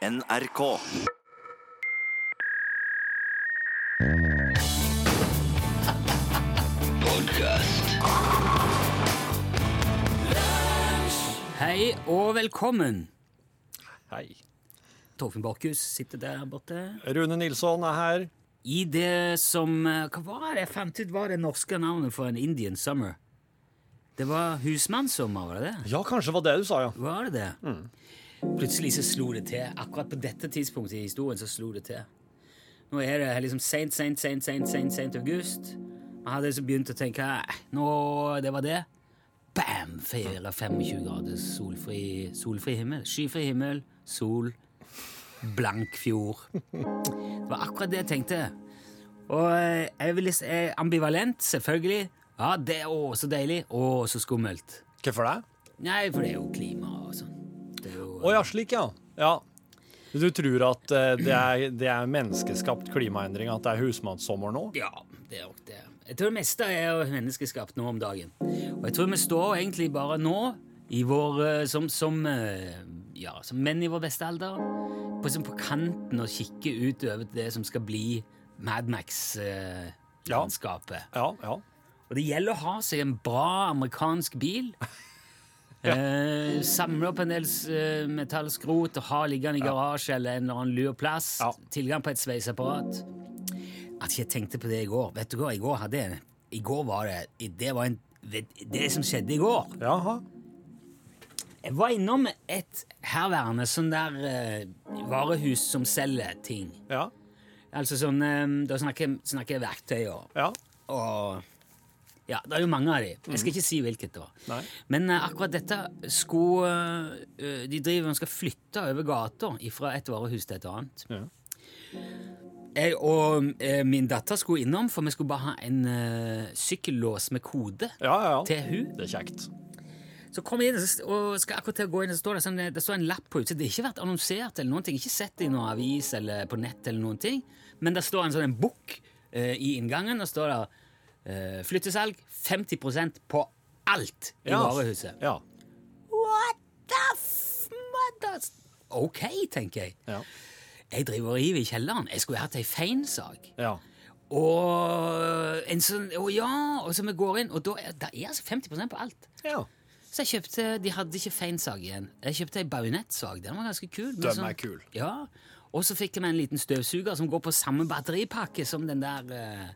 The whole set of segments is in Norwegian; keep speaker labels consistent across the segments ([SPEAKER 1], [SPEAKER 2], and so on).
[SPEAKER 1] NRK.
[SPEAKER 2] Hei og velkommen.
[SPEAKER 3] Hei.
[SPEAKER 2] Torfinn Bakhus sitter der borte.
[SPEAKER 3] Rune Nilsson er her.
[SPEAKER 2] I det som eh, Hva var det jeg fant ut var det norske navnet for en Indian summer? Det var husmannssommer, var det det?
[SPEAKER 3] Ja, kanskje var det du sa, ja.
[SPEAKER 2] Var det det? Plutselig så slo det til. Akkurat på dette tidspunktet i historien så slo det til. Nå er det liksom sent, sent, sent, sent, sent, sent august. Jeg hadde så begynt å tenke nå, det var det. Bam! 4-25 grader solfri, solfri himmel. Skyfri himmel, sol, blank fjord. Det var akkurat det jeg tenkte. Og eh, jeg vil si eh, ambivalent, selvfølgelig. Ja, det er å, så deilig. Å, så skummelt.
[SPEAKER 3] Hvorfor det?
[SPEAKER 2] Nei, for det er jo klima
[SPEAKER 3] Å ja, slik, ja. ja. Du tror at eh, det, er, det er menneskeskapt klimaendring, at det er husmannssommer nå?
[SPEAKER 2] Ja, det er nok det. Jeg tror det meste er menneskeskapt nå om dagen. Og jeg tror vi står egentlig bare nå, i vår, eh, som, som, eh, ja, som menn i vår beste alder, på, som på kanten og kikker ut over det som skal bli
[SPEAKER 3] Ja.
[SPEAKER 2] Madmax-landskapet.
[SPEAKER 3] Ja, ja.
[SPEAKER 2] Og det gjelder å ha seg en bra amerikansk bil. Eh, samle opp en del eh, metallskrot og ha liggende i garasje eller en eller annen lur plass.
[SPEAKER 3] Ja.
[SPEAKER 2] Tilgang på et sveiseapparat. At jeg tenkte på det i går. Vet du hva, i går hadde jeg I går var det Det var en, det som skjedde i går.
[SPEAKER 3] Jaha.
[SPEAKER 2] Jeg var innom et herværende sånn der eh, varehus som selger ting.
[SPEAKER 3] Ja.
[SPEAKER 2] Altså sånn eh, Da snakker jeg- snakker jeg verktøy og
[SPEAKER 3] Ja.
[SPEAKER 2] og ja, det er jo mange av de. Jeg skal ikke si hvilket det var.
[SPEAKER 3] Nei.
[SPEAKER 2] Men uh, akkurat dette skulle uh, De driver og skal flytte over gata fra et varehus til et annet.
[SPEAKER 3] Ja.
[SPEAKER 2] Jeg og eh, min datter skulle innom, for vi skulle bare ha en sykkellås med kode
[SPEAKER 3] Ja, ja, ja.
[SPEAKER 2] til hun.
[SPEAKER 3] Det er kjekt.
[SPEAKER 2] Så kom jeg inn og skal akkurat til å gå inn, og så står det, sånn, det står en lapp på utsiden. Det har ikke vært annonsert eller noen ting. Ikke sett det i noen avis eller på nett eller noen ting. Men det står en sånn en bukk i inngangen, og står det eh, flyttesalg 50% på alt i
[SPEAKER 3] Ja.
[SPEAKER 2] varehuset.
[SPEAKER 3] Ja.
[SPEAKER 2] What the f... mother- Ok, tenker jeg.
[SPEAKER 3] Ja.
[SPEAKER 2] Jeg driver og river i kjelleren. Jeg skulle hatt ei feinsag.
[SPEAKER 3] ja.
[SPEAKER 2] Og en sånn Å ja! Og så vi går inn, og da er det er altså 50% på alt.
[SPEAKER 3] ja.
[SPEAKER 2] Så jeg kjøpte, De hadde ikke feinsag igjen. Jeg kjøpte ei bajonettsag. Den var ganske kul. med
[SPEAKER 3] Den er kul.
[SPEAKER 2] Ja. Og så fikk jeg meg en liten støvsuger som går på samme batteripakke som den der uh,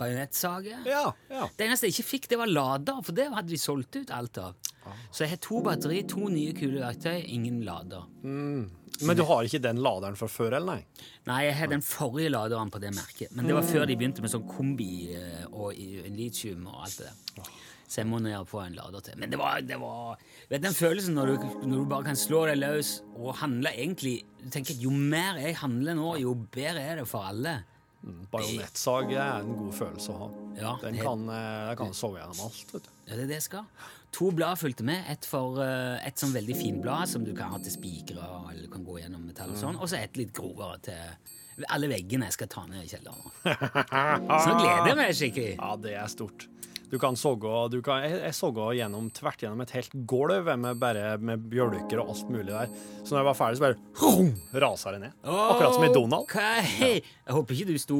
[SPEAKER 2] bajonettsagen.
[SPEAKER 3] Ja, ja.
[SPEAKER 2] Det eneste jeg ikke fikk, det var lader, for det hadde de solgt ut alt av. Så jeg har to batteri, to nye kule verktøy, ingen lader.
[SPEAKER 3] Men du har ikke den laderen fra før, eller nei?
[SPEAKER 2] Nei, jeg har den forrige laderen på det merket, men det var før de begynte med sånn kombi eh, og litium og alt det der. Så jeg må ned på en lader til. Men det var, det var Vet du den følelsen når du, når du bare kan slå deg løs og handle egentlig Du tenker at Jo mer jeg handler nå, jo bedre er det for alle.
[SPEAKER 3] Bajonettsag er en god følelse å ha.
[SPEAKER 2] Ja,
[SPEAKER 3] Den
[SPEAKER 2] det-
[SPEAKER 3] kan, eh, den kan sove gjennom alt, vet du.
[SPEAKER 2] Ja, det er det jeg skal. To blad fulgte med. Et for eh, et sånn veldig fin blad som du kan ha til spikere, eller kan gå gjennom metall og sånn, og så et litt grovere til alle veggene jeg skal ta ned i kjelleren. Så nå gleder jeg meg skikkelig.
[SPEAKER 3] Ja, det er stort. Du kan sågå, du kan, jeg, jeg sågå gjennom, tvert gjennom et helt gulv med bare med bjølker og alt mulig der. Så når jeg var ferdig, så bare hum, rasa det ned. Akkurat som i Donald.
[SPEAKER 2] Ok. Jeg håper ikke du sto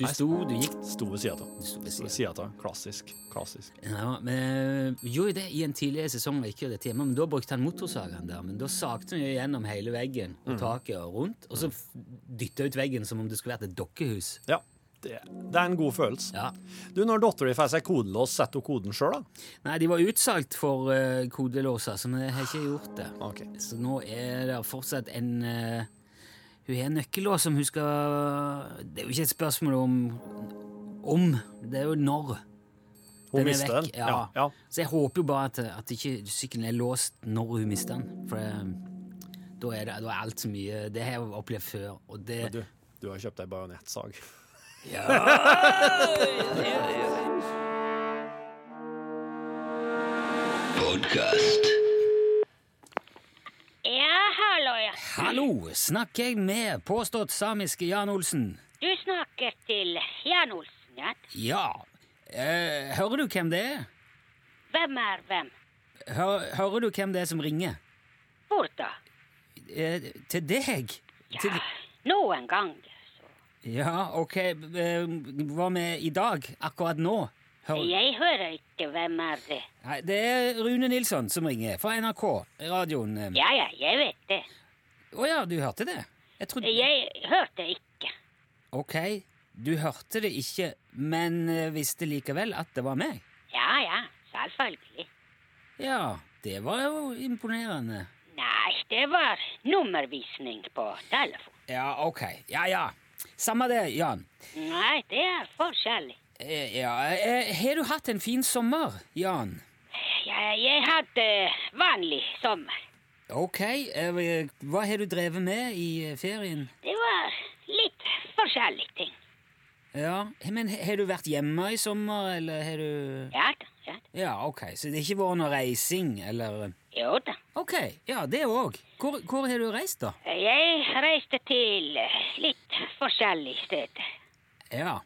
[SPEAKER 2] Du sto, du gikk
[SPEAKER 3] Sto ved sida av. Klassisk. Klassisk.
[SPEAKER 2] ja, men, Vi gjorde det i en tidligere sesong, ikke det tema, men da brukte han motorsagaen der. Men da sagte han jo gjennom hele veggen og taket og rundt, og så dytta ut veggen som om det skulle vært et dokkehus.
[SPEAKER 3] Ja. Det, det er en god følelse.
[SPEAKER 2] Ja.
[SPEAKER 3] Du, Når dattera di får seg kodelås, setter hun koden sjøl, da?
[SPEAKER 2] Nei, de var utsolgt for uh, kodelåser, så vi har ikke gjort det.
[SPEAKER 3] Okay.
[SPEAKER 2] Så nå er det fortsatt en uh, Hun har en nøkkellås som hun skal Det er jo ikke et spørsmål om om, det er jo når.
[SPEAKER 3] Hun
[SPEAKER 2] er
[SPEAKER 3] mister den?
[SPEAKER 2] Ja.
[SPEAKER 3] Ja, ja.
[SPEAKER 2] Så jeg håper jo bare at, at ikke sykkelen er låst når hun mister den. For det, da, er det, da er alt så mye Det har jeg opplevd før, og det
[SPEAKER 3] Du, du har kjøpt deg bajonettsag.
[SPEAKER 2] Ja!
[SPEAKER 4] Ja, hallo, ja.
[SPEAKER 2] Hallo, snakker jeg med påstått samiske Jan Olsen?
[SPEAKER 4] Du snakker til Jan Olsen, ja?
[SPEAKER 2] Ja. Eh, hører du hvem det er?
[SPEAKER 4] Hvem er hvem?
[SPEAKER 2] Hør, hører du hvem det er som ringer?
[SPEAKER 4] Hvor da?
[SPEAKER 2] eh, til deg? Til,
[SPEAKER 4] Ja, noen ganger.
[SPEAKER 2] Ja, ok. eh, Hva med i dag? Akkurat nå? Hør,
[SPEAKER 4] Jeg hører ikke hvem er det.
[SPEAKER 2] Nei, det er Rune Nilsson som ringer, fra NRK. Radioen. eh.
[SPEAKER 4] Ja, ja, jeg vet det.
[SPEAKER 2] Å ja, du hørte det? Jeg trodde
[SPEAKER 4] Jeg hørte ikke.
[SPEAKER 2] Ok, du hørte det ikke, men eh, visste likevel at det var meg?
[SPEAKER 4] Ja, ja, selvfølgelig.
[SPEAKER 2] Ja, det var jo imponerende.
[SPEAKER 4] Nei, det var nummervisning på telefon.
[SPEAKER 2] Ja, ok. Ja, ja. Samme det, Jan.
[SPEAKER 4] Nei, det er forskjellig.
[SPEAKER 2] Eh, Ja, eh, Har du hatt en fin sommer, Jan?
[SPEAKER 4] Ja, jeg hadde vanlig sommer.
[SPEAKER 2] Ok, eh, hva har du drevet med i eh, ferien?
[SPEAKER 4] Det var litt forskjellige ting.
[SPEAKER 2] Ja, men har du vært hjemme i sommer, eller har du
[SPEAKER 4] Ja ja.
[SPEAKER 2] Ja, ok, så det har ikke vært noe reising, eller
[SPEAKER 4] Jo da.
[SPEAKER 2] Ok, ja, det òg. Hvor, hvor har du reist, da?
[SPEAKER 4] Jeg reiste til litt forskjellige steder.
[SPEAKER 2] Ja.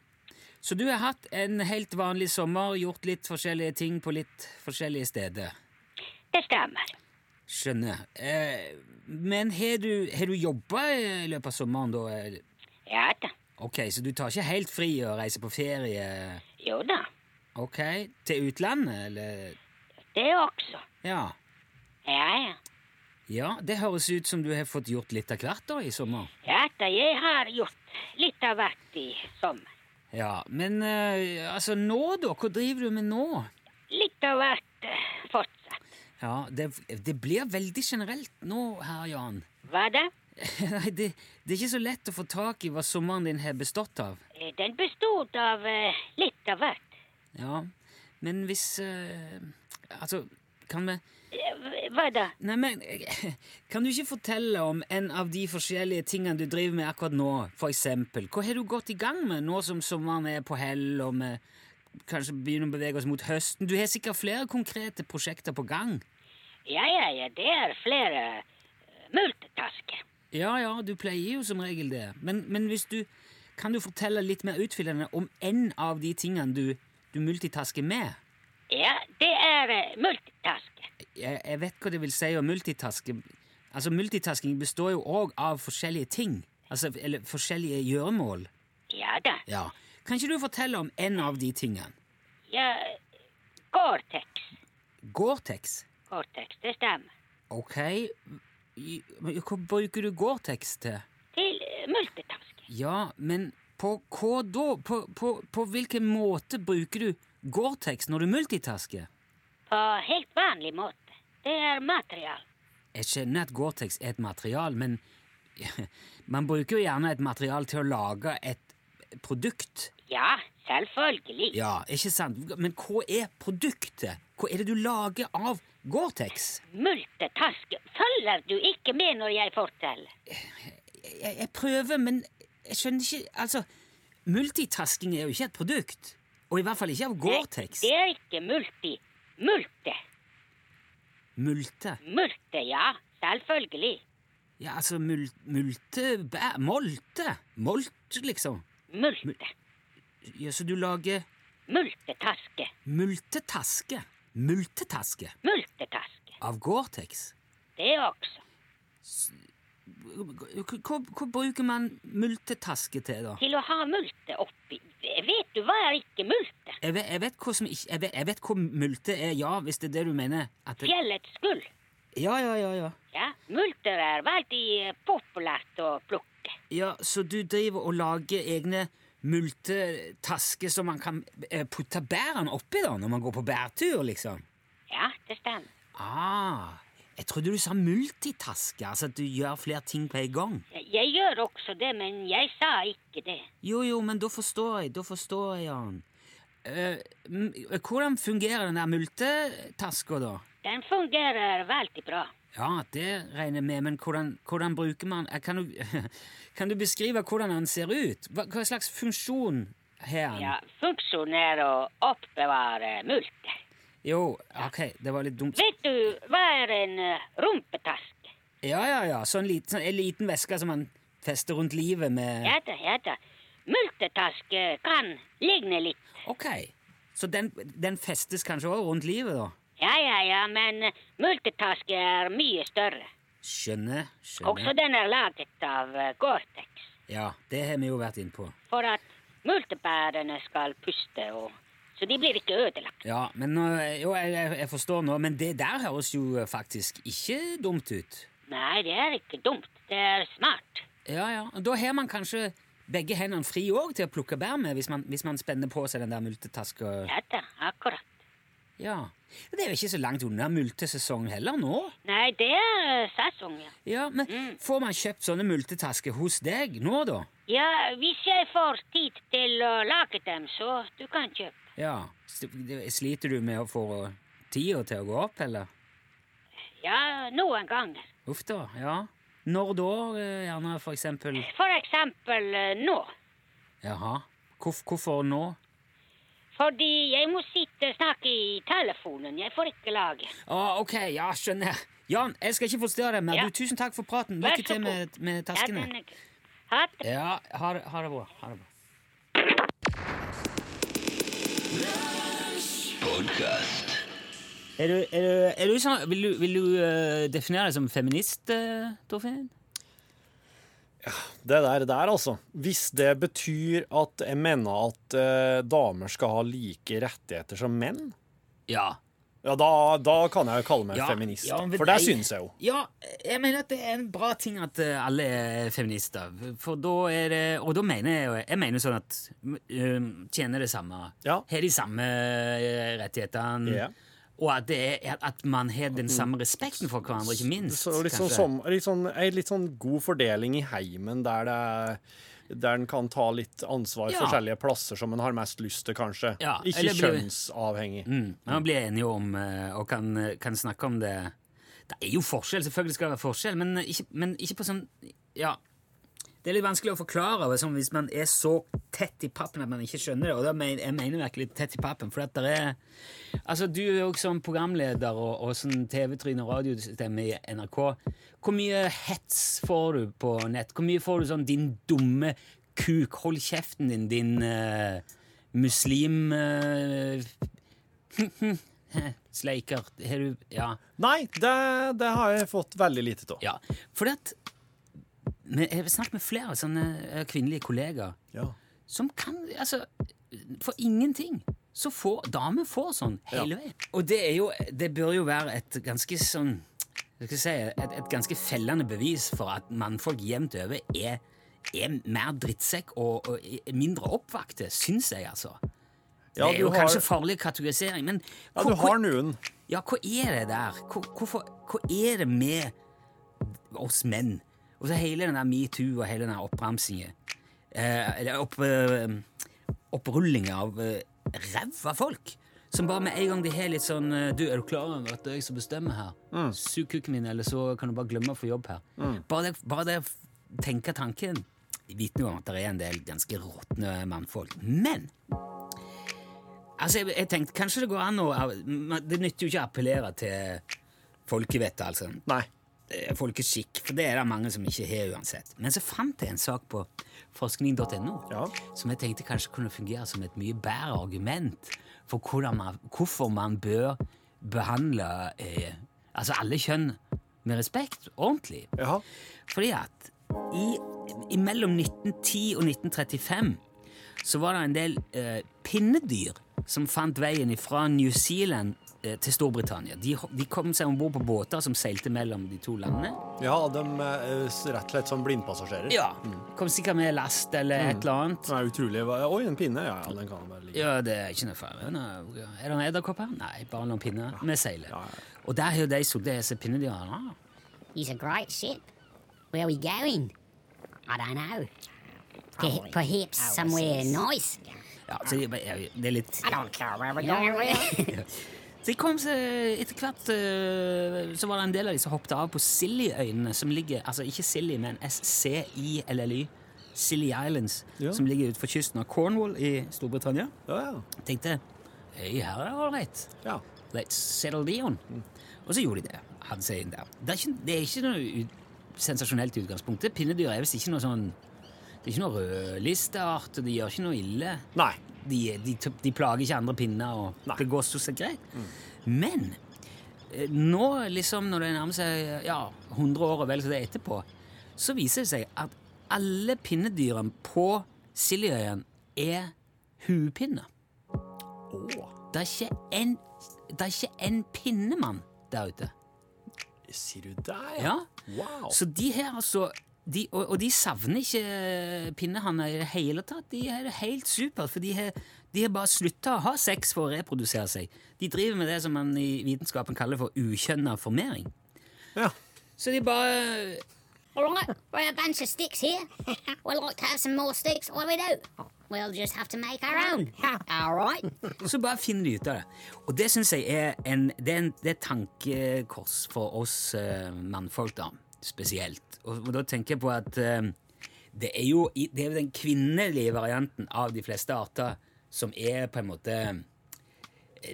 [SPEAKER 2] Så du har hatt en helt vanlig sommer, gjort litt forskjellige ting på litt forskjellige steder?
[SPEAKER 4] Det stemmer.
[SPEAKER 2] Skjønner. Eh, men har du, har du jobba i løpet av sommeren, da?
[SPEAKER 4] Ja da.
[SPEAKER 2] Ok, så du tar ikke helt fri og reiser på ferie?
[SPEAKER 4] Jo da.
[SPEAKER 2] Ok, Til utlandet, eller?
[SPEAKER 4] Det også.
[SPEAKER 2] Ja.
[SPEAKER 4] Ja, ja.
[SPEAKER 2] Ja, det høres ut som du har fått gjort litt av hvert da i sommer.
[SPEAKER 4] Ja da, jeg har gjort litt av hvert i sommer.
[SPEAKER 2] Ja, men eh, altså nå, da? Hva driver du med nå?
[SPEAKER 4] Litt av hvert eh, fortsatt.
[SPEAKER 2] Ja, det, det blir veldig generelt nå, herr Jan.
[SPEAKER 4] Hva da?
[SPEAKER 2] Nei, det, det er ikke så lett å få tak i hva sommeren din har bestått av.
[SPEAKER 4] Eh, Den bestod av eh, litt av hvert.
[SPEAKER 2] Ja, men hvis eh, Altså, kan vi
[SPEAKER 4] Hva da?
[SPEAKER 2] Nei, men Kan du ikke fortelle om en av de forskjellige tingene du driver med akkurat nå, for eksempel? Hva har du gått i gang med nå som sommeren er på hell, og vi kanskje begynner å bevege oss mot høsten? Du har sikkert flere konkrete prosjekter på gang?
[SPEAKER 4] Ja, ja, ja, det er flere eh, multitasker.
[SPEAKER 2] Ja, ja, du pleier jo som regel det. Men, men hvis du Kan du fortelle litt mer utfyllende om en av de tingene du, du multitasker med?
[SPEAKER 4] Ja, det er eh, multitasker.
[SPEAKER 2] Jeg, jeg vet hva det vil si å multitaske. Altså, multitasking består jo òg av forskjellige ting. Altså, eller forskjellige gjøremål.
[SPEAKER 4] Ja da.
[SPEAKER 2] Ja. Kan ikke du fortelle om en av de tingene?
[SPEAKER 4] Ja, Gore-Tex.
[SPEAKER 2] Gore-Tex.
[SPEAKER 4] Gore-Tex, det stemmer.
[SPEAKER 2] Ok. Hva bruker du Gore-Tex til?
[SPEAKER 4] Til multitasking.
[SPEAKER 2] Ja, men på hva da? På, på, på hvilken måte bruker du Gore-Tex når du multitasker?
[SPEAKER 4] På helt vanlig måte. Det er material.
[SPEAKER 2] Jeg skjønner at Gore-Tex er et material, men man bruker jo gjerne et material til å lage et produkt.
[SPEAKER 4] Ja, selvfølgelig.
[SPEAKER 2] Ja, ikke sant? Men hva er produktet? Hva er det du lager av Gore-Tex?
[SPEAKER 4] Multitasker. Følger du ikke med når jeg forteller?
[SPEAKER 2] Jeg, jeg prøver, men jeg skjønner ikke Altså, multitasking er jo ikke et produkt. Og i hvert fall ikke av Gore-Tex.
[SPEAKER 4] Det er ikke multi. Multe.
[SPEAKER 2] Multe.
[SPEAKER 4] Multe, ja. Selvfølgelig.
[SPEAKER 2] Ja, altså mul, multe bæ, Molte. Molt, liksom.
[SPEAKER 4] Multe.
[SPEAKER 2] Ja, Så du lager
[SPEAKER 4] Multetaske.
[SPEAKER 2] multetaske. Multetaske
[SPEAKER 4] Multetaske.
[SPEAKER 2] av Gore-Tex.
[SPEAKER 4] Det også.
[SPEAKER 2] Hva, hva, bruker man multetaske til, da?
[SPEAKER 4] Til å ha multe oppi. Vet du hva er ikke multe?
[SPEAKER 2] Jeg vet, jeg vet hva som ikke jeg vet, jeg vet hva multe er, ja, hvis det er det du mener. At det,
[SPEAKER 4] Fjellets gull.
[SPEAKER 2] ja, ja, ja, ja.
[SPEAKER 4] Ja, multer er veldig eh, populært å plukke.
[SPEAKER 2] Ja, Så du driver og lager egne multetasker som man kan eh, putte bærene oppi da, når man går på bærtur, liksom?
[SPEAKER 4] Ja, det stemmer.
[SPEAKER 2] Ah, jeg trodde du sa multitaske, altså at du gjør flere ting på en gang.
[SPEAKER 4] Jeg gjør også det, men jeg sa ikke det.
[SPEAKER 2] Jo, jo, men da forstår jeg, da forstår jeg, Jan. Uh, hvordan fungerer den der multetaska, da?
[SPEAKER 4] Den fungerer veldig bra.
[SPEAKER 2] Ja, det regner jeg med, men hvordan, hvordan bruker man eh, kan du, kan du beskrive hvordan den ser ut? Hva, hva slags funksjon har den?
[SPEAKER 4] Ja, funksjonen er å oppbevare multer.
[SPEAKER 2] Jo, ok, det var litt dumt.
[SPEAKER 4] Vet du hva er en eh, rumpetaske?
[SPEAKER 2] Ja, ja, ja, sånn liten, sånn, en liten veske som man fester rundt livet med
[SPEAKER 4] Ja da, ja da. Multetaske kan ligne litt.
[SPEAKER 2] Ok, så den, den festes kanskje også rundt livet, da?
[SPEAKER 4] Ja, ja, ja, men eh, multetaske er mye større.
[SPEAKER 2] Skjønner. skjønner.
[SPEAKER 4] Også den er laget av eh, Gore-Tex.
[SPEAKER 2] Ja, det har vi jo vært inne på.
[SPEAKER 4] For at multebærene skal puste, og, så de blir ikke ødelagt.
[SPEAKER 2] Ja, men jo, jeg, jeg, forstår nå, men det der høres jo faktisk ikke dumt ut.
[SPEAKER 4] Nei, det er ikke dumt. Det er smart.
[SPEAKER 2] Ja, ja. Og Da har man kanskje begge hendene fri òg til å plukke bær med, hvis man, hvis man spenner på seg den der multetaska.
[SPEAKER 4] Ja da, akkurat.
[SPEAKER 2] Ja. Det er jo ikke så langt unna multesesong heller nå.
[SPEAKER 4] Nei, det er sesong, ja.
[SPEAKER 2] Ja, Men får man kjøpt sånne multetasker hos deg nå, da?
[SPEAKER 4] Ja, hvis jeg får tid til å lage dem, så du kan kjøpe.
[SPEAKER 2] Ja. Sliter du med å få tida til å gå opp, eller?
[SPEAKER 4] Ja, noen ganger.
[SPEAKER 2] Uff da, ja. Når da, eh, gjerne, for eksempel?
[SPEAKER 4] For eksempel eh, nå.
[SPEAKER 2] Jaha. Hvorf- hvorfor nå?
[SPEAKER 4] Fordi jeg må sitte og snakke i telefonen. Jeg får ikke lage.
[SPEAKER 2] Å, ok, ja, skjønner. Jan, jeg skal ikke forstyrre deg mer.
[SPEAKER 4] Ja.
[SPEAKER 2] Du, tusen takk for praten. Lykke til med, med taskene.
[SPEAKER 4] Ha det.
[SPEAKER 2] Ja, ha det bra. Ha det bra. Er du, er du, er du sånn, vil du, vil du eh, definere deg som feminist, Torfinn? Torfinn?
[SPEAKER 3] Det der, der, altså. Hvis det betyr at jeg mener at eh, damer skal ha like rettigheter som menn,
[SPEAKER 2] Ja.
[SPEAKER 3] Ja, da, da kan jeg jo kalle meg
[SPEAKER 2] Ja,
[SPEAKER 3] feminist.
[SPEAKER 2] ja,
[SPEAKER 3] for det
[SPEAKER 2] jeg-
[SPEAKER 3] syns jeg jo.
[SPEAKER 2] Ja, jeg mener at det er en bra ting at eh, alle er feminister. For da er det Og da mener jeg jo Jeg mener sånn at um, tjener det samme.
[SPEAKER 3] Ja.
[SPEAKER 2] Har de samme eh, rettighetene.
[SPEAKER 3] Yeah.
[SPEAKER 2] Og at, det er, at man har den samme respekten for hverandre, ikke minst.
[SPEAKER 3] Så litt sånn, som, litt, sånn, en litt sånn god fordeling i heimen der det der en kan ta litt ansvar
[SPEAKER 2] Ja.
[SPEAKER 3] forskjellige plasser som en har mest lyst til, kanskje.
[SPEAKER 2] Ja,
[SPEAKER 3] Ikke kjønnsavhengig.
[SPEAKER 2] Mm, man blir enige om eh, og kan, kan snakke om det. Det er jo forskjell, selvfølgelig skal det være forskjell, men ikke, men ikke på sånn Ja. Det er litt vanskelig å forklare sånn, hvis man er så tett i pappen at man ikke skjønner det. Og da mener, jeg mener virkelig tett i pappen, for at der er Altså, du er jo også som programleder og, og sånn TV-tryne og radiostemme i NRK. Hvor mye hets får du på nett? Hvor mye får du sånn 'din dumme kuk', hold kjeften din, din uh, muslim... Uh, Sleiker. Har du Ja.
[SPEAKER 3] Nei, det, det har jeg fått veldig lite av.
[SPEAKER 2] ja. For det at men Jeg har snakket med flere sånne eh, kvinnelige kollegaer
[SPEAKER 3] Ja.
[SPEAKER 2] som kan Altså, for ingenting. Så får damer får sånn hele veien. Og det er jo Det bør jo være et ganske sånn skal si, et, et ganske fellende bevis for at mannfolk jevnt over er, er mer drittsekk og, og mindre oppvakte, syns jeg, altså.
[SPEAKER 3] Ja,
[SPEAKER 2] det er jo
[SPEAKER 3] har-
[SPEAKER 2] kanskje farlig kategorisering, men
[SPEAKER 3] Ja, du har noen.
[SPEAKER 2] ja, hva er det der? Hva, hvorfor, hva er det med oss menn? Og så hele den der metoo og hele den der oppramsingen. Eh, eller opp, eh, opprulling av eh, ræva folk. Som bare med en gang de har litt sånn eh, Du, er du klar over at det er jeg som bestemmer her? Sug kukken min, eller så kan du bare glemme å få jobb her. Bare det, bare det å tenke tanken vitner om at det er en del ganske råtne mannfolk. Men Altså, jeg, jeg tenkte kanskje det går an å Det nytter jo ikke å appellere til folkevettet, altså.
[SPEAKER 3] Nei.
[SPEAKER 2] Eh, Folkeskikk, for det er det mange som ikke har uansett. Men så fant jeg en sak på forskning.no
[SPEAKER 3] Ja.
[SPEAKER 2] som jeg tenkte kanskje kunne fungere som et mye bedre argument for man, hvorfor man bør behandle eh, altså alle kjønn med respekt, ordentlig.
[SPEAKER 3] Ja.
[SPEAKER 2] Fordi at i, i mellom 1910 og 1935 så var det en del eh, pinnedyr som fant veien fra New Zealand til Storbritannia. De, de kom seg om bord på båter som seilte mellom de to landene.
[SPEAKER 3] ja, de er eh, rett og slett som blindpassasjerer.
[SPEAKER 2] Ja, Kom sikkert med last eller et eller annet.
[SPEAKER 3] Det er utrolig. Oi, en pinne. Ja, ja, den kan bare ligge.
[SPEAKER 2] Ja, det er ikke noe farlig. Er det en edderkopp her? Nei, bare noen pinner. Vi seiler.
[SPEAKER 3] Ja, ja.
[SPEAKER 2] Og der har jo de sittet, disse de har.
[SPEAKER 1] He's a great ship. Where are we going? I don't know. Per- perhaps somewhere nice.
[SPEAKER 2] Ja, så de, det er litt
[SPEAKER 1] I don't care where we're going.
[SPEAKER 2] Så kom så etter hvert eh, Så var det en del av de som hoppet av på Scilly-øyene, som ligger Altså ikke Silly, men S-C-I-L-L-Y. Silly Islands,
[SPEAKER 3] Ja.
[SPEAKER 2] som ligger utenfor kysten av Cornwall i Storbritannia.
[SPEAKER 3] Ja, ja.
[SPEAKER 2] Tenkte Hei, her er det ålreit.
[SPEAKER 3] ja.
[SPEAKER 2] Let's settle down. Og så gjorde de det. Hadde seg inn der. Det er ikke, det er ikke noe sensasjonelt i utgangspunktet. Pinnedyr er visst ikke noe sånn Det er ikke noe rødlisteart, og de gjør ikke noe ille.
[SPEAKER 3] Nei.
[SPEAKER 2] De, de, de plager ikke andre pinner, og
[SPEAKER 3] Nei.
[SPEAKER 2] det går stort sett greit. Men eh, nå, liksom, når det nærmer seg ja, 100 år og vel så det er etterpå, så viser det seg at alle pinnedyrene på Siljeøyen er huepinner. Det er ikke en, det er ikke en pinnemann der ute.
[SPEAKER 3] Sier du det?
[SPEAKER 2] Ja.
[SPEAKER 3] Wow.
[SPEAKER 2] Så de her altså de, og, og de savner ikke pinnehanner i det hele tatt. De er det helt supert, for de har, de har bare slutta å ha sex for å reprodusere seg. De driver med det som man i vitenskapen kaller for ukjønna formering.
[SPEAKER 3] Ja.
[SPEAKER 2] Så de bare
[SPEAKER 1] All right, we're a bunch of sticks here. We'd like to have some more sticks. What do we do? We'll just have to make our own. All right.
[SPEAKER 2] Så bare finner de ut av det. Og det syns jeg er en, det er en det er et tankekors for oss uh, mannfolk, da, spesielt. Og, og da tenker jeg på at eh, det, er jo, det er jo den kvinnelige varianten av de fleste arter som er på en måte eh,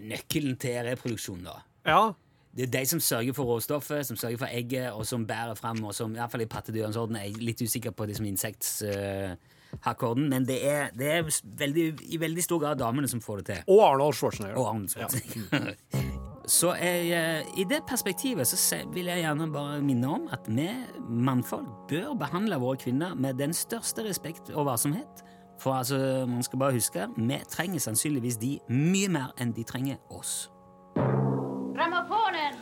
[SPEAKER 2] nøkkelen til reproduksjon, da.
[SPEAKER 3] ja.
[SPEAKER 2] Det er de som sørger for råstoffet, som sørger for egget, og som bærer fram, og som i hvert fall i pattedyrenes orden er jeg litt usikker på liksom insekthakkorden, men det er, det er veldig, i veldig stor grad damene som får det til.
[SPEAKER 3] Og Arnold Schwarzenegger.
[SPEAKER 2] Og Arnold Schwarzenegger. Så jeg, eh, i det perspektivet så vil jeg gjerne bare minne om at vi mannfolk bør behandle våre kvinner med den største respekt og varsomhet. For altså, man skal bare huske, vi trenger sannsynligvis de mye mer enn de trenger oss.
[SPEAKER 4] Grammofonen!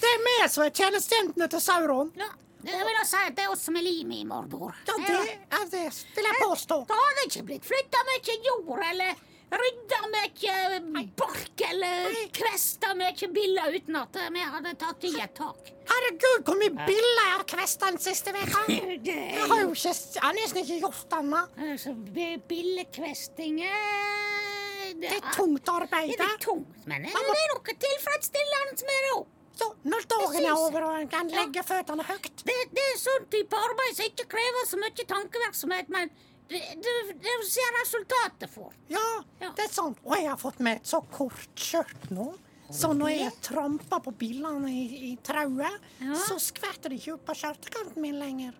[SPEAKER 5] Det er vi som er tjenestejentene til Sauron.
[SPEAKER 1] Ja, det vil jeg si at det er oss som er limet i Mordor.
[SPEAKER 5] Ja, det er det, vil jeg påstå.
[SPEAKER 1] Da har det ikke blitt flytta mye jord, eller rydda mye bark, eller kvesta mye biller uten at vi hadde tatt i et tak.
[SPEAKER 5] Herregud, hvor mye biller jeg har kvesta den siste veka. Jeg har jo ikke, jeg har nesten ikke gjort annet.
[SPEAKER 1] Altså, bi- billekvesting det,
[SPEAKER 5] Det er tungt arbeid.
[SPEAKER 1] Det er tungt, men det er noe tilfredsstillende med det
[SPEAKER 5] Så når dagen er over og en kan legge føttene høyt
[SPEAKER 1] Det, det er sånn type arbeid som ikke krever så mye tankevirksomhet, men det, det, det ser resultatet for.
[SPEAKER 5] Ja,
[SPEAKER 1] Ja.
[SPEAKER 5] det er sånn. Og jeg har fått med et så kort skjørt nå. Så når jeg tramper på billene i, i trauet,
[SPEAKER 1] Ja.
[SPEAKER 5] så skvetter det ikke opp på skjørtekanten min lenger.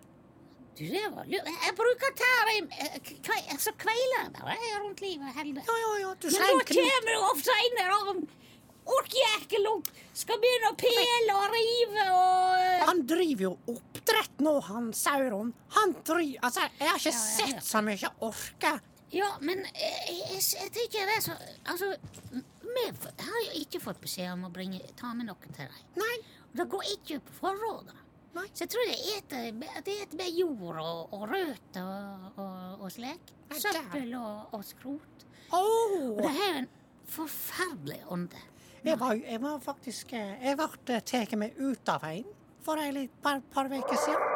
[SPEAKER 1] Du, det var lurt. Jeg bruker kve, altså kveiler bare rundt livet.
[SPEAKER 5] Ja, ja, ja, du
[SPEAKER 1] Men nå kommer inn opp seinere orker jeg ikke lov. Skal begynne å pele og rive og
[SPEAKER 5] Han driver jo oppdrett nå, han Sauron. Han driver Altså, jeg har ikke
[SPEAKER 1] Ja, ja, ja.
[SPEAKER 5] sett så mye orke.
[SPEAKER 1] Ja, men jeg, jeg, jeg tenker det så Altså, vi har jo ikke fått beskjed om å bringe, ta med noe til deg.
[SPEAKER 5] Nei,
[SPEAKER 1] det går ikke på forrådet.
[SPEAKER 5] nei.
[SPEAKER 1] Så jeg tror det eter, det eter med jord og, og røtter og, og, og slik. Søppel og, og skrot.
[SPEAKER 5] Oh.
[SPEAKER 1] Og det er jo en forferdelig ånde.
[SPEAKER 5] Jeg, var, jeg var faktisk eh, Jeg ble tatt med ut av veien for et par, par uker siden.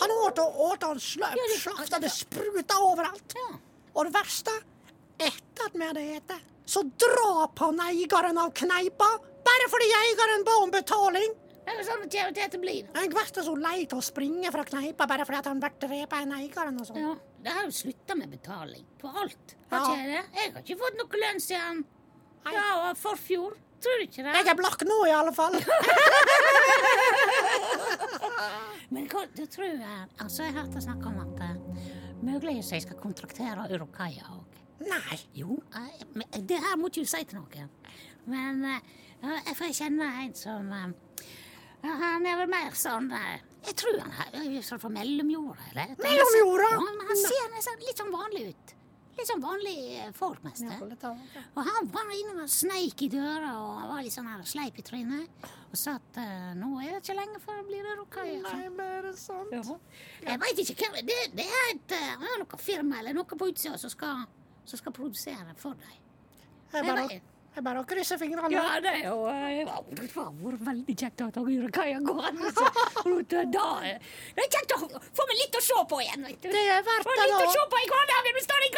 [SPEAKER 5] Han åt og åt, han sløp,
[SPEAKER 1] Ja,
[SPEAKER 5] og det spruta overalt.
[SPEAKER 1] Ja.
[SPEAKER 5] Og det verste, etter at vi hadde spist, så drap han eieren av kneipa bare fordi eieren ba om betaling.
[SPEAKER 1] Det er sånn det blir.
[SPEAKER 5] Jeg ble så lei til å springe fra kneipa bare fordi han ble drept av en eieren og sånn.
[SPEAKER 1] Ja, det har jo slutta med betaling på alt.
[SPEAKER 5] Ja.
[SPEAKER 1] Har ikke jeg det? Jeg har ikke fått noe lønn siden ja, og forfjor. Tror du ikke det?
[SPEAKER 5] Jeg er blakk nå, i alle fall.
[SPEAKER 1] Men hva, du tror jeg Altså, jeg hørte snakk om at uh, muligens jeg skal kontraktere Urukaya òg.
[SPEAKER 5] Nei.
[SPEAKER 1] Jo, uh, det her må ikke du si til noen. Men uh, jeg får kjenne en som eh, Han er vel mer sånn eh, Jeg tror han er sånn fra mellomjorda. eller?
[SPEAKER 5] Mellomjorda?
[SPEAKER 1] Ja, men han ser nesten litt sånn vanlig ut. Litt vanlige vanlig eh, folk, mest. Og han var innom og sneik i døra og var litt sånn her sleip i trynet. Og sa at eh, nå er det ikke lenge før det blir rokai.
[SPEAKER 5] Nei, men er det sant?
[SPEAKER 1] Jeg veit ikke hvem det, det er. et eh, noe firma eller noe på utsida som som skal produsere for deg.
[SPEAKER 5] Jeg bare, jeg bare å krysse fingrene.
[SPEAKER 1] Ja, det er jo eh, Det har vært veldig kjekt an. altså. Da, eh, Det er kjekt å få meg litt å se på igjen. vet du.
[SPEAKER 5] Det er verdt det,
[SPEAKER 1] litt å
[SPEAKER 5] da.
[SPEAKER 1] se på i hverdagen hvis det er en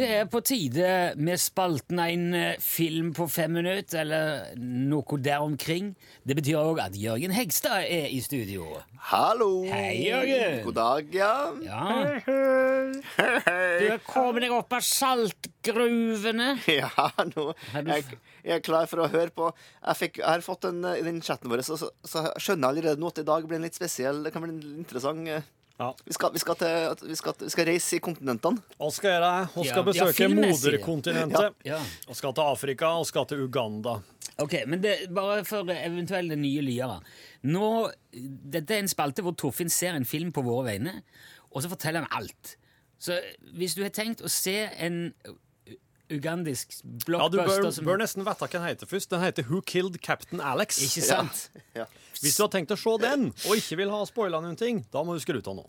[SPEAKER 2] Det er på tide med spalten en eh, film på fem minutter, eller noe der omkring. Det betyr òg at Jørgen Hegstad er i studio.
[SPEAKER 6] Hallo!
[SPEAKER 2] Hei, Jørgen.
[SPEAKER 6] God dag, ja.
[SPEAKER 2] Ja. Du er kommet deg opp av saltgruvene.
[SPEAKER 6] Ja, nå
[SPEAKER 2] Har
[SPEAKER 6] jeg, jeg er klar for å høre på. Jeg, fikk, jeg har fått den I den chatten vår, så, så, så skjønner jeg allerede nå at i dag blir en litt spesiell. Det kan bli en interessant eh,
[SPEAKER 3] Ja.
[SPEAKER 6] vi, skal, vi, skal til, vi, skal, vi skal reise i kontinentene.
[SPEAKER 3] Og skal gjøre det.
[SPEAKER 2] Vi
[SPEAKER 3] skal
[SPEAKER 2] ja,
[SPEAKER 3] besøke
[SPEAKER 2] ja,
[SPEAKER 3] moderkontinentet.
[SPEAKER 2] Ja.
[SPEAKER 3] Vi skal til Afrika og skal til Uganda.
[SPEAKER 2] Ok, men det, bare for eventuelle nye lyere. Nå, dette er en spalte hvor Torfinn ser en film på våre vegne, og så forteller han alt. Så hvis du har tenkt å se en ugandisk blockbuster
[SPEAKER 3] Ja, Du bør,
[SPEAKER 2] som
[SPEAKER 3] bør nesten vite hva den heter først. Den heter Who Killed Captain Alex.
[SPEAKER 2] Ikke sant?
[SPEAKER 6] Ja.
[SPEAKER 3] Hvis du har tenkt å se den, og ikke vil ha spoila noen ting, da må du skru av nå.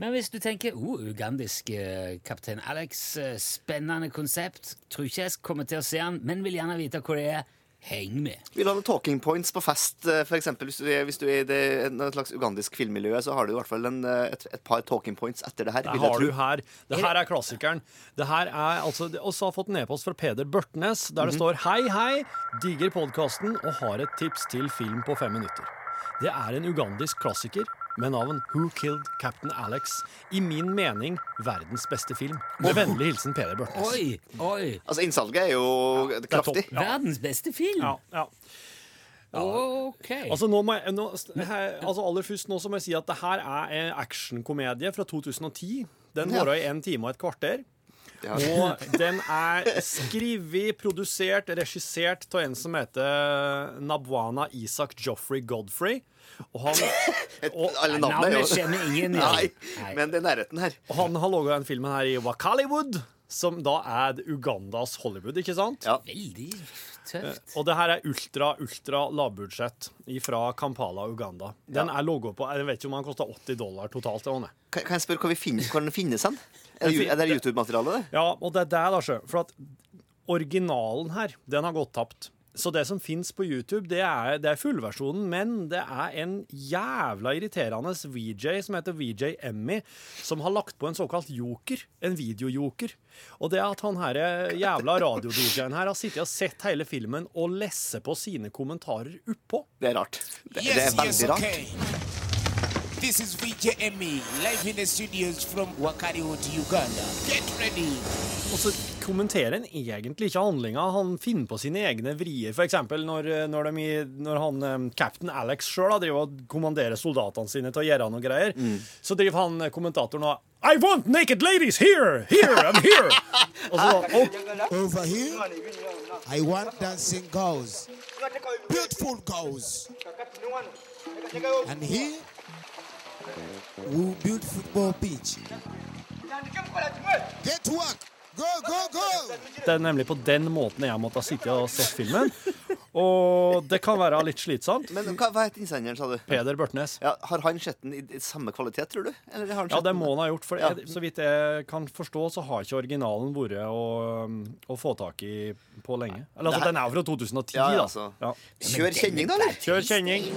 [SPEAKER 2] Men hvis du tenker oh, ugandisk eh, kaptein Alex, eh, spennende konsept, tror ikke jeg kommer til å se han, men vil gjerne vite hvor det er, heng med.
[SPEAKER 6] Vil du ha noen talking points på fest, f.eks. for eksempel, hvis du er, hvis du er i det, en slags ugandisk filmmiljø, så har du i hvert fall en, eh, et, et par talking points etter det her.
[SPEAKER 3] Det
[SPEAKER 6] vil jeg
[SPEAKER 3] har
[SPEAKER 6] tro.
[SPEAKER 3] du her. Det her er klassikeren. Det her er altså Og så har jeg fått en e-post fra Peder Børtnes der det står Hei, hei, digger podkasten og har et tips til film på fem minutter. Det er en ugandisk klassiker med navn Who Killed Captain Alex. I min mening verdens beste film. Med vennlig hilsen Peder Børtnes.
[SPEAKER 2] Oi, oi!
[SPEAKER 6] Altså, innsalget er jo
[SPEAKER 3] er
[SPEAKER 6] kraftig.
[SPEAKER 3] Ja.
[SPEAKER 2] Verdens beste film?
[SPEAKER 3] Ja, ja.
[SPEAKER 2] Ok.
[SPEAKER 3] Altså, nå må jeg, nå, her, altså aller først nå så må jeg si at det her er en actionkomedie fra 2010. Den
[SPEAKER 6] Ja.
[SPEAKER 3] varer i en time og et kvarter.
[SPEAKER 6] Ja.
[SPEAKER 3] Og den er skrevet, produsert, regissert av en som heter Nabwana Isak Joffrey Godfrey. Og han, og,
[SPEAKER 6] Alle navnene
[SPEAKER 2] Navnet kjenner ingen
[SPEAKER 6] Nei.
[SPEAKER 2] Nei.
[SPEAKER 6] men det er nærheten her.
[SPEAKER 3] og han har laga den filmen her i Wakaliwood, som da er Ugandas Hollywood, ikke sant?
[SPEAKER 6] Ja.
[SPEAKER 2] Veldig tøft.
[SPEAKER 3] Og det her er ultra, ultra lavbudsjett fra Kampala, Uganda. Den er logo på Jeg vet ikke om den koster 80 dollar totalt.
[SPEAKER 6] Kan, kan jeg spørre hvor, vi finner, hvor den finnes hen? Er det, det YouTube-materiale, det?
[SPEAKER 3] Ja, og det er det, da, sjø. For at originalen her, den har gått tapt. Så det som fins på YouTube, det er, det er fullversjonen, men det er en jævla irriterende VJ som heter VJ Emmy, som har lagt på en såkalt joker. En videojoker. Og det er at han her jævla radio-DJ-en her har sittet og sett hele filmen og lesse på sine kommentarer oppå.
[SPEAKER 6] Det er rart. Det, det
[SPEAKER 7] er
[SPEAKER 6] er
[SPEAKER 7] yes,
[SPEAKER 6] veldig rart.
[SPEAKER 7] This is VJ Emmy, live in the studios from Wakariwood, Uganda. Get ready.
[SPEAKER 3] Og så kommenterer han egentlig ikke handlinga. Han finner på sine egne vrier. For eksempel når, når, de, når han, eh, captain Alex sjøl kommanderer soldatene sine til å gjøre noe greier, så driver han eh, kommentatoren og I want naked ladies here! Here! I'm here! og så, og,
[SPEAKER 8] Over here, I want dancing girls. Beautiful girls. And here, we build football pitch. Get to work. Go, go, go.
[SPEAKER 3] det er nemlig på den måten jeg måtte ha sittet og sett filmen. Og det kan være litt slitsomt.
[SPEAKER 6] Men hva, hva het innsenderen, sa du?
[SPEAKER 3] Peder Børtnes.
[SPEAKER 6] Ja, har han sett den i, i samme kvalitet, tror du? Eller har han
[SPEAKER 3] Ja,
[SPEAKER 6] sett
[SPEAKER 3] det
[SPEAKER 6] den-
[SPEAKER 3] må han ha gjort. For
[SPEAKER 6] Ja.
[SPEAKER 3] jeg, så vidt jeg kan forstå, så har ikke originalen vært å, å få tak i på lenge. Eller altså,
[SPEAKER 6] Nei.
[SPEAKER 3] den er jo fra 2010,
[SPEAKER 6] Ja, ja,
[SPEAKER 3] da.
[SPEAKER 6] altså.
[SPEAKER 3] Ja.
[SPEAKER 6] Kjør kjenning, da, eller?
[SPEAKER 3] Kjør kjenning.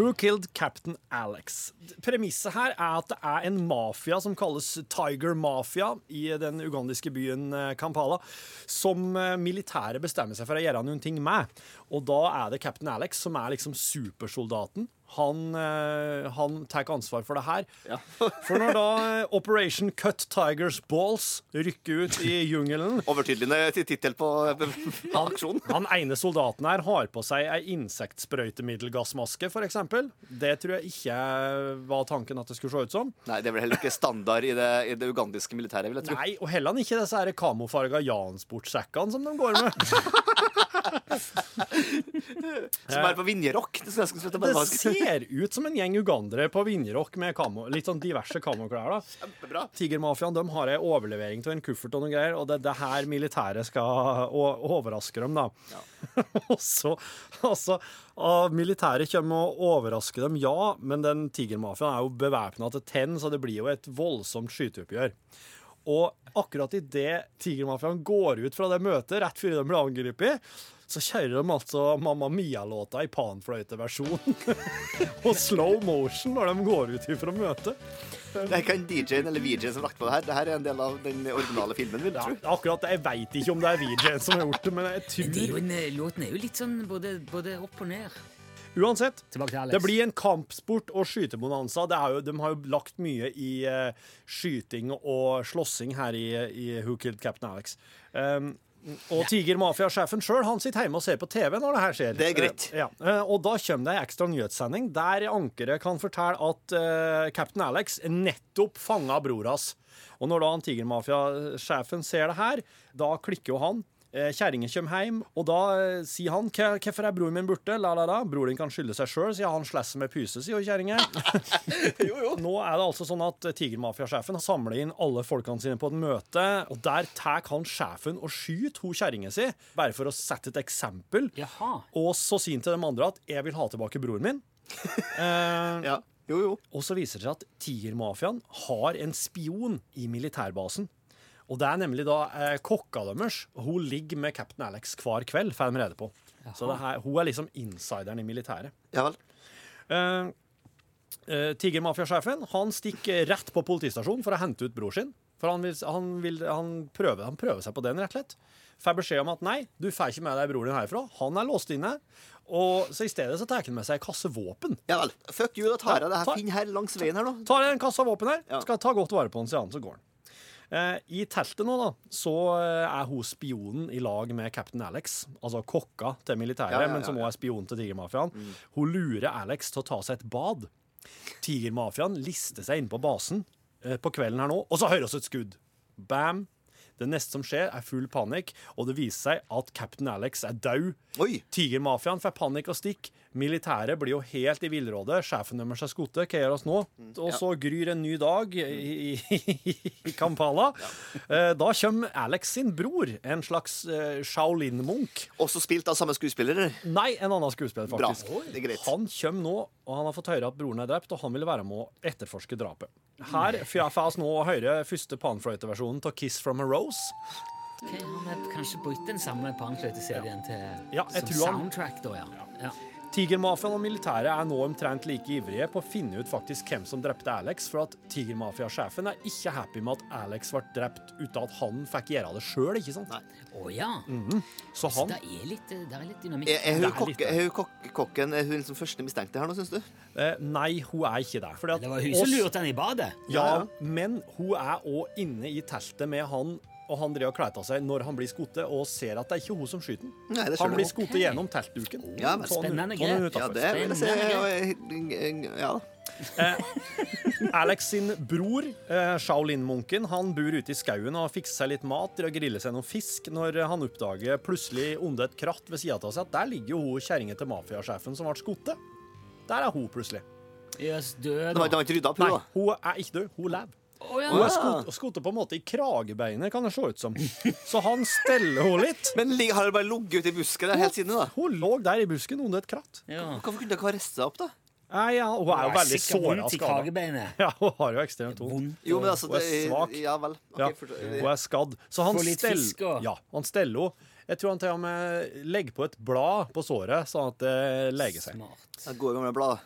[SPEAKER 3] Who Killed Captain Alex? Premisset her er at det er en mafia som kalles Tiger Mafia i den ugandiske byen eh, Kampala, som eh, militæret bestemmer seg for å gjøre noen ting med. Og da er det Captain Alex som er liksom supersoldaten. Han, eh, han tar ansvar for det her. For når da eh, Operation Cut Tigers Balls rykker ut i jungelen
[SPEAKER 6] Overtydelig tittel på på aksjonen.
[SPEAKER 3] han ene soldaten her har på seg ei insektsprøytemiddelgassmaske, f.eks. Det tror jeg ikke var tanken at det skulle se ut som.
[SPEAKER 6] Nei, det er vel heller ikke standard i det, i det ugandiske militæret, vil jeg tro.
[SPEAKER 3] Nei, og heller ikke disse kamofarga Jansportsekkene som de går med.
[SPEAKER 6] Som er på Vinjerock. Det,
[SPEAKER 3] Det ser ut som en gjeng ugandere på Vinjerock med kamo, litt sånn diverse kamoklær. Tigermafiaen de har ei overlevering av en kuffert og noen greier, og det er det her militæret skal overraske dem, da. og så, altså, Militæret kommer og overrasker dem, ja, men den tigermafiaen er jo bevæpna til tenn, så det blir jo et voldsomt skyteoppgjør. Og akkurat idet tigermafiaen går ut fra det møtet, rett før de blir angrepet, så kjører de altså Mamma Mia-låta i panfløyteversjon og slow motion når de går ut fra møtet.
[SPEAKER 6] Det er ikke en DJ-en eller VJ-en som har lagt på det her. Det her er en del av den originale filmen, vil
[SPEAKER 3] Ja,
[SPEAKER 6] jeg tro.
[SPEAKER 3] akkurat det. Jeg veit ikke om det er VJ-en som har gjort det, men jeg
[SPEAKER 2] Det er jo
[SPEAKER 3] tror
[SPEAKER 2] en, eh, låten er jo litt sånn både, både opp og ned.
[SPEAKER 3] Uansett.
[SPEAKER 2] Til
[SPEAKER 3] Det blir en kampsport og skytebonanza. Det er jo, de har jo lagt mye i uh, skyting og slåssing her i, i Who Killed Captain Alex. Um, og Tiger Mafia-sjefen sjøl sitter hjemme og ser på TV når det her skjer.
[SPEAKER 6] Det er greit.
[SPEAKER 3] Eh, ja. Eh, og da kommer det ei ekstra nyhetssending der ankeret kan fortelle at uh, Captain Alex nettopp fanga bror hans. Og når da han Tiger Mafia-sjefen ser det her, da klikker jo han. Eh, Kjerringa kommer hjem, og da eh, sier han 'Hvorfor er broren min borte?' La, la, la. Broren din kan skylde seg sjøl, sier han. Slesser med puse, sier kjerringa. Nå er det altså sånn at tigermafiasjefen har samla inn alle folkene sine på et møte, og der tar han sjefen og skyter hun kjerringa si, bare for å sette et eksempel.
[SPEAKER 2] Jaha.
[SPEAKER 3] Og så sier han til de andre at 'jeg vil ha tilbake broren min'. Eh,
[SPEAKER 6] Ja. Jo, jo.
[SPEAKER 3] og så viser det seg at Tigermafiaen har en spion i militærbasen. Og det er nemlig da eh, kokka deres. Hun ligger med Captain Alex hver kveld, får de rede på. Så det her, hun er liksom insideren i militæret.
[SPEAKER 6] Ja vel.
[SPEAKER 3] Eh, eh, Tigermafiasjefen han stikker rett på politistasjonen for å hente ut bror sin. For han, vil, han, vil, han, prøver, han prøver seg på den, rett og slett. Får beskjed om at nei, du får ikke med deg broren din herfra. Han er låst inne. Og så i stedet så tar han med seg en kasse våpen.
[SPEAKER 6] Ja vel. Fuck you, da tar jeg det her
[SPEAKER 3] ta-
[SPEAKER 6] Finn her langs veien her nå.
[SPEAKER 3] Tar en kasse våpen her,
[SPEAKER 6] Ja.
[SPEAKER 3] skal ta godt vare på han, sier han, så går han. Eh, I teltet nå, da, så eh, er hun spionen i lag med Captain Alex, altså kokka til militæret,
[SPEAKER 6] Ja, ja, ja,
[SPEAKER 3] men som òg er spion til Tigermafiaen. Hun lurer Alex til å ta seg et bad. Tigermafiaen lister seg inn på basen eh, på kvelden her nå, og så hører vi et skudd. Bam! Det neste som skjer, er full panikk, og det viser seg at Captain Alex er død. Tigermafiaen får panikk og stikk. Militæret blir jo helt i villrådet. Sjefen deres er skutt. Hva gjør oss nå? Og så gryr en ny dag i, i, i Kampala. Eh, Da kommer Alex sin bror, en slags eh, Shaolin-munk.
[SPEAKER 6] Også spilt av samme skuespiller?
[SPEAKER 3] Nei, en annen skuespiller,
[SPEAKER 6] Bra.
[SPEAKER 3] faktisk.
[SPEAKER 6] Det er greit.
[SPEAKER 3] Han kommer nå, og han har fått høre at broren er drept, og han vil være med å etterforske drapet. Her får vi nå høre første panfløyteversjonen av 'Kiss from a Rose'.
[SPEAKER 2] Okay, Han har kanskje brukt den samme panfløyteserien til
[SPEAKER 3] Ja,
[SPEAKER 2] som
[SPEAKER 3] tror han-
[SPEAKER 2] soundtrack, da, ja. ja.
[SPEAKER 3] Tigermafiaen og militæret er nå omtrent like ivrige på å finne ut faktisk hvem som drepte Alex, for at tigermafiasjefen er ikke happy med at Alex ble drept uten at han fikk gjøre det sjøl, ikke sant?
[SPEAKER 2] Å ja.
[SPEAKER 3] Så
[SPEAKER 2] Så
[SPEAKER 3] han
[SPEAKER 2] det er litt, det er litt dynamikk.
[SPEAKER 6] Er, er hun,
[SPEAKER 3] er
[SPEAKER 6] kokke, er hun kok kokken Er hun liksom første mistenkte her nå, syns du?
[SPEAKER 3] eh, Nei, hun er ikke det. Fordi at
[SPEAKER 2] Det var hun som lurte henne i badet.
[SPEAKER 3] Ja,
[SPEAKER 6] Ja, ja.
[SPEAKER 3] men hun er òg inne i teltet med han, og han driver og kler av seg når han blir skutt, og ser at det er ikke hun som skyter han.
[SPEAKER 6] Nei, det
[SPEAKER 3] Han blir skutt
[SPEAKER 2] Ok.
[SPEAKER 3] gjennom teltduken.
[SPEAKER 6] Ja, men
[SPEAKER 3] Sånn-
[SPEAKER 2] spennende
[SPEAKER 3] sånn
[SPEAKER 2] grep.
[SPEAKER 3] er
[SPEAKER 6] Ja, det vil jeg si. Ja da.
[SPEAKER 3] Alex sin bror, eh, Shaolin-munken, han bor ute i skauen og fikser seg litt mat og griller seg noe fisk når han oppdager plutselig under et kratt ved sida av seg at der ligger jo hun kjerringa til mafiasjefen som ble skutt. Der er hun plutselig.
[SPEAKER 2] Yes, død,
[SPEAKER 6] Det var,
[SPEAKER 2] da.
[SPEAKER 6] det var ikke rydda opp,
[SPEAKER 3] Nei,
[SPEAKER 6] hun, da.
[SPEAKER 3] hun er ikke død. Hun lever.
[SPEAKER 2] Å, ja.
[SPEAKER 3] Hun er skutt, skutt på en måte i kragebeinet, kan det se ut som. Så han steller henne litt.
[SPEAKER 6] Men har hun bare ligget ute i busken der helt siden, da?
[SPEAKER 3] Hun lå der i busken under et kratt.
[SPEAKER 2] ja.
[SPEAKER 6] Hvorfor kunne hun ikke ha reist seg opp, da?
[SPEAKER 3] Nei, ja, hun er jo veldig såra skada. Ja, hun har jo ekstremt vondt.
[SPEAKER 6] Jo, men altså
[SPEAKER 3] Hun er svak.
[SPEAKER 6] Ja vel. Ok,
[SPEAKER 3] Ja, hun er skadd. Så han steller
[SPEAKER 2] og-
[SPEAKER 3] Ja, han steller henne. Jeg tror han til og med legger på et blad på såret, sånn at det leger seg.
[SPEAKER 2] Smart.
[SPEAKER 6] Ja, Gode gamle blad.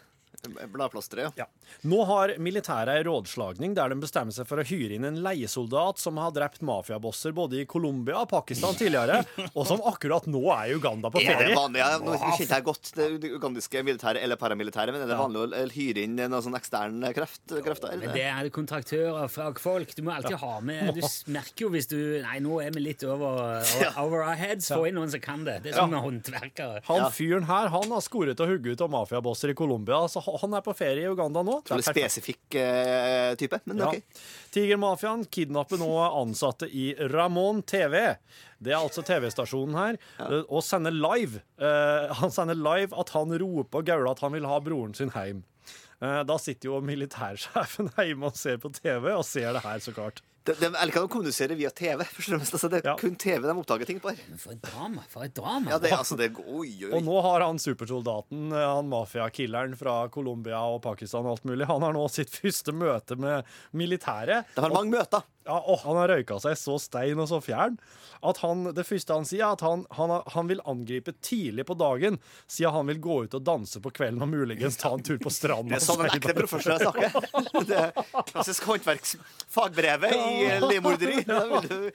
[SPEAKER 6] Bladplasteret, ja.
[SPEAKER 3] Ja. Nå har militæret ei rådslagning der de bestemmer seg for å hyre inn en leiesoldat som har drept mafiabosser både i Colombia og Pakistan tidligere, og som akkurat nå er i Uganda på
[SPEAKER 6] Er det vanlig? Ja, nå kjente jeg godt det ugandiske militæret eller paramilitæret, men er det vanlig å hyre inn noen sånn ekstern kreft, krefter? Eller?
[SPEAKER 2] det er kontraktører, fagfolk. Du må alltid ha med Du merker jo hvis du Nei, nå er vi litt over, over, our heads. Få inn noen som kan det. Det er som med håndverkere.
[SPEAKER 3] Han fyren her han har skoret og hugget ut av mafiabosser i Colombia, så, han er på ferie i Uganda nå. Det er
[SPEAKER 6] spesifikk uh, type, men
[SPEAKER 3] Ja.
[SPEAKER 6] OK.
[SPEAKER 3] Tigermafiaen kidnapper nå ansatte i Ramón TV. Det er altså TV-stasjonen her. Ja. Og sender live. Uh, han sender live at han roper og gauler at han vil ha broren sin hjem. Uh, da sitter jo militærsjefen hjemme og ser på TV, og ser det her, så klart.
[SPEAKER 6] De, de, eller kan de kommuniserer via TV. Fremst. Altså, det er
[SPEAKER 3] Ja.
[SPEAKER 6] kun TV de oppdager ting på her.
[SPEAKER 2] For et drama. For et drama.
[SPEAKER 6] Ja, det, altså, det, oi, oi,
[SPEAKER 3] Og nå har han supersoldaten, han mafiakilleren fra Colombia og Pakistan og alt mulig, han har nå sitt første møte med militæret.
[SPEAKER 6] De har mange møter.
[SPEAKER 3] Ja, å, han har røyka seg så stein og så fjern at han, det første han sier, er at han, han, han vil angripe tidlig på dagen, siden han vil gå ut og danse på kvelden og muligens ta en tur på stranda.
[SPEAKER 6] Det er sånn en ekte profesjonell snakker. Det er klassisk håndverksfagbrevet i eh, livmorderi.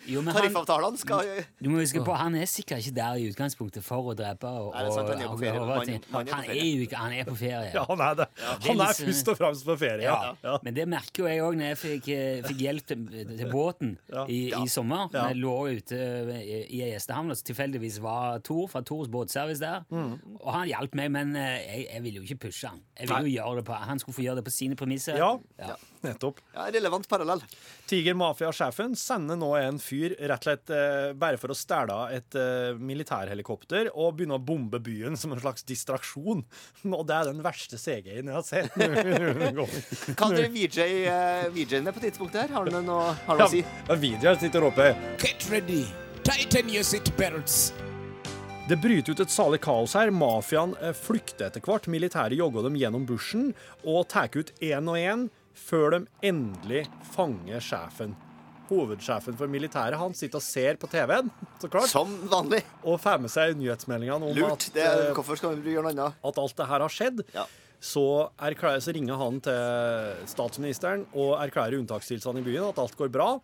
[SPEAKER 2] Jo, han-
[SPEAKER 6] Tariffavtalene skal
[SPEAKER 2] Du må huske på, Han er sikkert ikke der i utgangspunktet for å drepe. Og,
[SPEAKER 6] Nei, er sant, han er på
[SPEAKER 2] og-
[SPEAKER 6] ferie.
[SPEAKER 2] og-
[SPEAKER 6] Han- han er på
[SPEAKER 2] han, er
[SPEAKER 6] ferie.
[SPEAKER 2] jo ikke, han er på ferie.
[SPEAKER 3] Ja, han er det.
[SPEAKER 2] er
[SPEAKER 3] Han er først og fremst på ferie. Ja. Ja.
[SPEAKER 2] Men det merker jo jeg òg når jeg fikk, eh, fikk hjelp til, til båten
[SPEAKER 3] Ja.
[SPEAKER 2] i, i sommer.
[SPEAKER 3] Ja.
[SPEAKER 2] Jeg lå ute i i ei gjestehavn, og tilfeldigvis var Tor fra Tors båtservice der.
[SPEAKER 3] Mm.
[SPEAKER 2] Og han hjalp meg, men eh, jeg, jeg ville jo ikke pushe han. Jeg ville jo gjøre det på, Han skulle få gjøre det på sine premisser.
[SPEAKER 3] Ja. Nettopp.
[SPEAKER 6] Ja, relevant parallell.
[SPEAKER 3] Tiger Mafia-sjefen sender nå en fyr rett og slett eh, bare for å stjele et eh, militærhelikopter og begynne å bombe byen som en slags distraksjon. Og det er den verste CG-en jeg har sett.
[SPEAKER 6] Hva hadde VJ, eh, VJ-en med på tidspunktet her? Har han noe, har noe å si?
[SPEAKER 3] Ja, videoen sitter oppe.
[SPEAKER 7] Get ready. Tighten your seatbelts.
[SPEAKER 3] Det bryter ut et salig kaos her. Mafiaen eh, flykter etter hvert. Militæret jogger dem gjennom bushen og tar ut én og én før de endelig fanger sjefen. Hovedsjefen for militæret han sitter og ser på TV-en, så klart,
[SPEAKER 6] Som vanlig.
[SPEAKER 3] og får med seg nyhetsmeldingene om
[SPEAKER 6] Lurt.
[SPEAKER 3] at,
[SPEAKER 6] Det er,
[SPEAKER 3] eh,
[SPEAKER 6] hvorfor skal vi gjøre noe annet?
[SPEAKER 3] at alt det her har skjedd.
[SPEAKER 6] Ja.
[SPEAKER 3] Så, erklærer, så ringer han til statsministeren og erklærer unntakstilstand i byen, at alt går bra.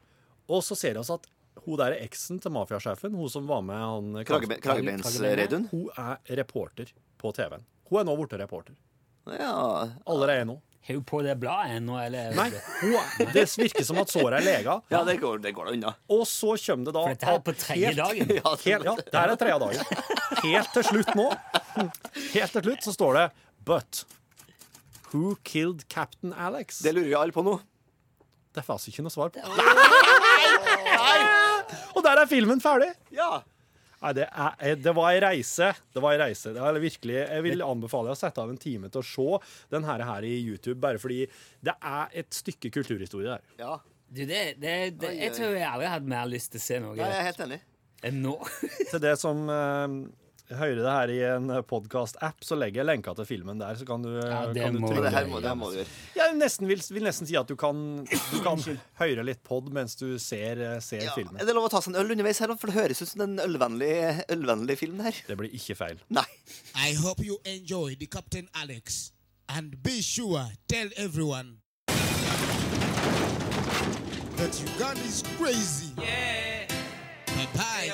[SPEAKER 3] Og så ser vi oss at hun der er eksen til mafiasjefen, hun som var med han
[SPEAKER 6] Kragebe- Kragebeinsreidun?
[SPEAKER 3] Hun er reporter på TV-en. Hun er nå blitt reporter.
[SPEAKER 6] Ja.
[SPEAKER 3] Allerede nå.
[SPEAKER 2] Har hun på det bladet ennå, eller?
[SPEAKER 3] Nei, hun er, det virker som at såret er lega.
[SPEAKER 6] ja, det går det går da unna.
[SPEAKER 3] Og så kommer det da
[SPEAKER 2] For dette er på tredje dagen.
[SPEAKER 6] Ja, det-
[SPEAKER 3] Helt, ja, det her er tredje dagen. Helt til slutt nå Helt til slutt så står det But who killed Captain Alex?
[SPEAKER 6] Det lurer vi alle på nå.
[SPEAKER 3] Det er faktisk ikke noe svar på. Og der er filmen ferdig!
[SPEAKER 6] Ja.
[SPEAKER 3] Nei, det, er, det var ei reise. Det var ei reise. Det er virkelig, jeg vil anbefale å sette av en time til å se den her, her i YouTube, bare fordi det er et stykke kulturhistorie der.
[SPEAKER 6] ja.
[SPEAKER 2] Du, det, det, det, jeg tror jeg aldri hadde mer lyst til å se noe
[SPEAKER 6] Nei, jeg er helt enig.
[SPEAKER 2] enn nå.
[SPEAKER 3] Til det som eh, hører det her i en podkast-app, så legger jeg lenka til filmen der, så kan du,
[SPEAKER 2] Ja, det
[SPEAKER 3] kan
[SPEAKER 2] må
[SPEAKER 6] du
[SPEAKER 3] trykke
[SPEAKER 6] det her må, det må du gjøre.
[SPEAKER 3] Jeg nesten vil, vil nesten si at du kan, du kan høre litt pod mens du ser, ser
[SPEAKER 6] Ja.
[SPEAKER 3] filmen.
[SPEAKER 6] Er det lov å ta seg en øl underveis her, for det høres ut som en ølvennlig, ølvennlig film her.
[SPEAKER 3] Det blir ikke feil.
[SPEAKER 6] Nei.
[SPEAKER 8] I hope you enjoy the Captain Alex. And be sure, tell everyone that Uganda is crazy. Yeah. Bye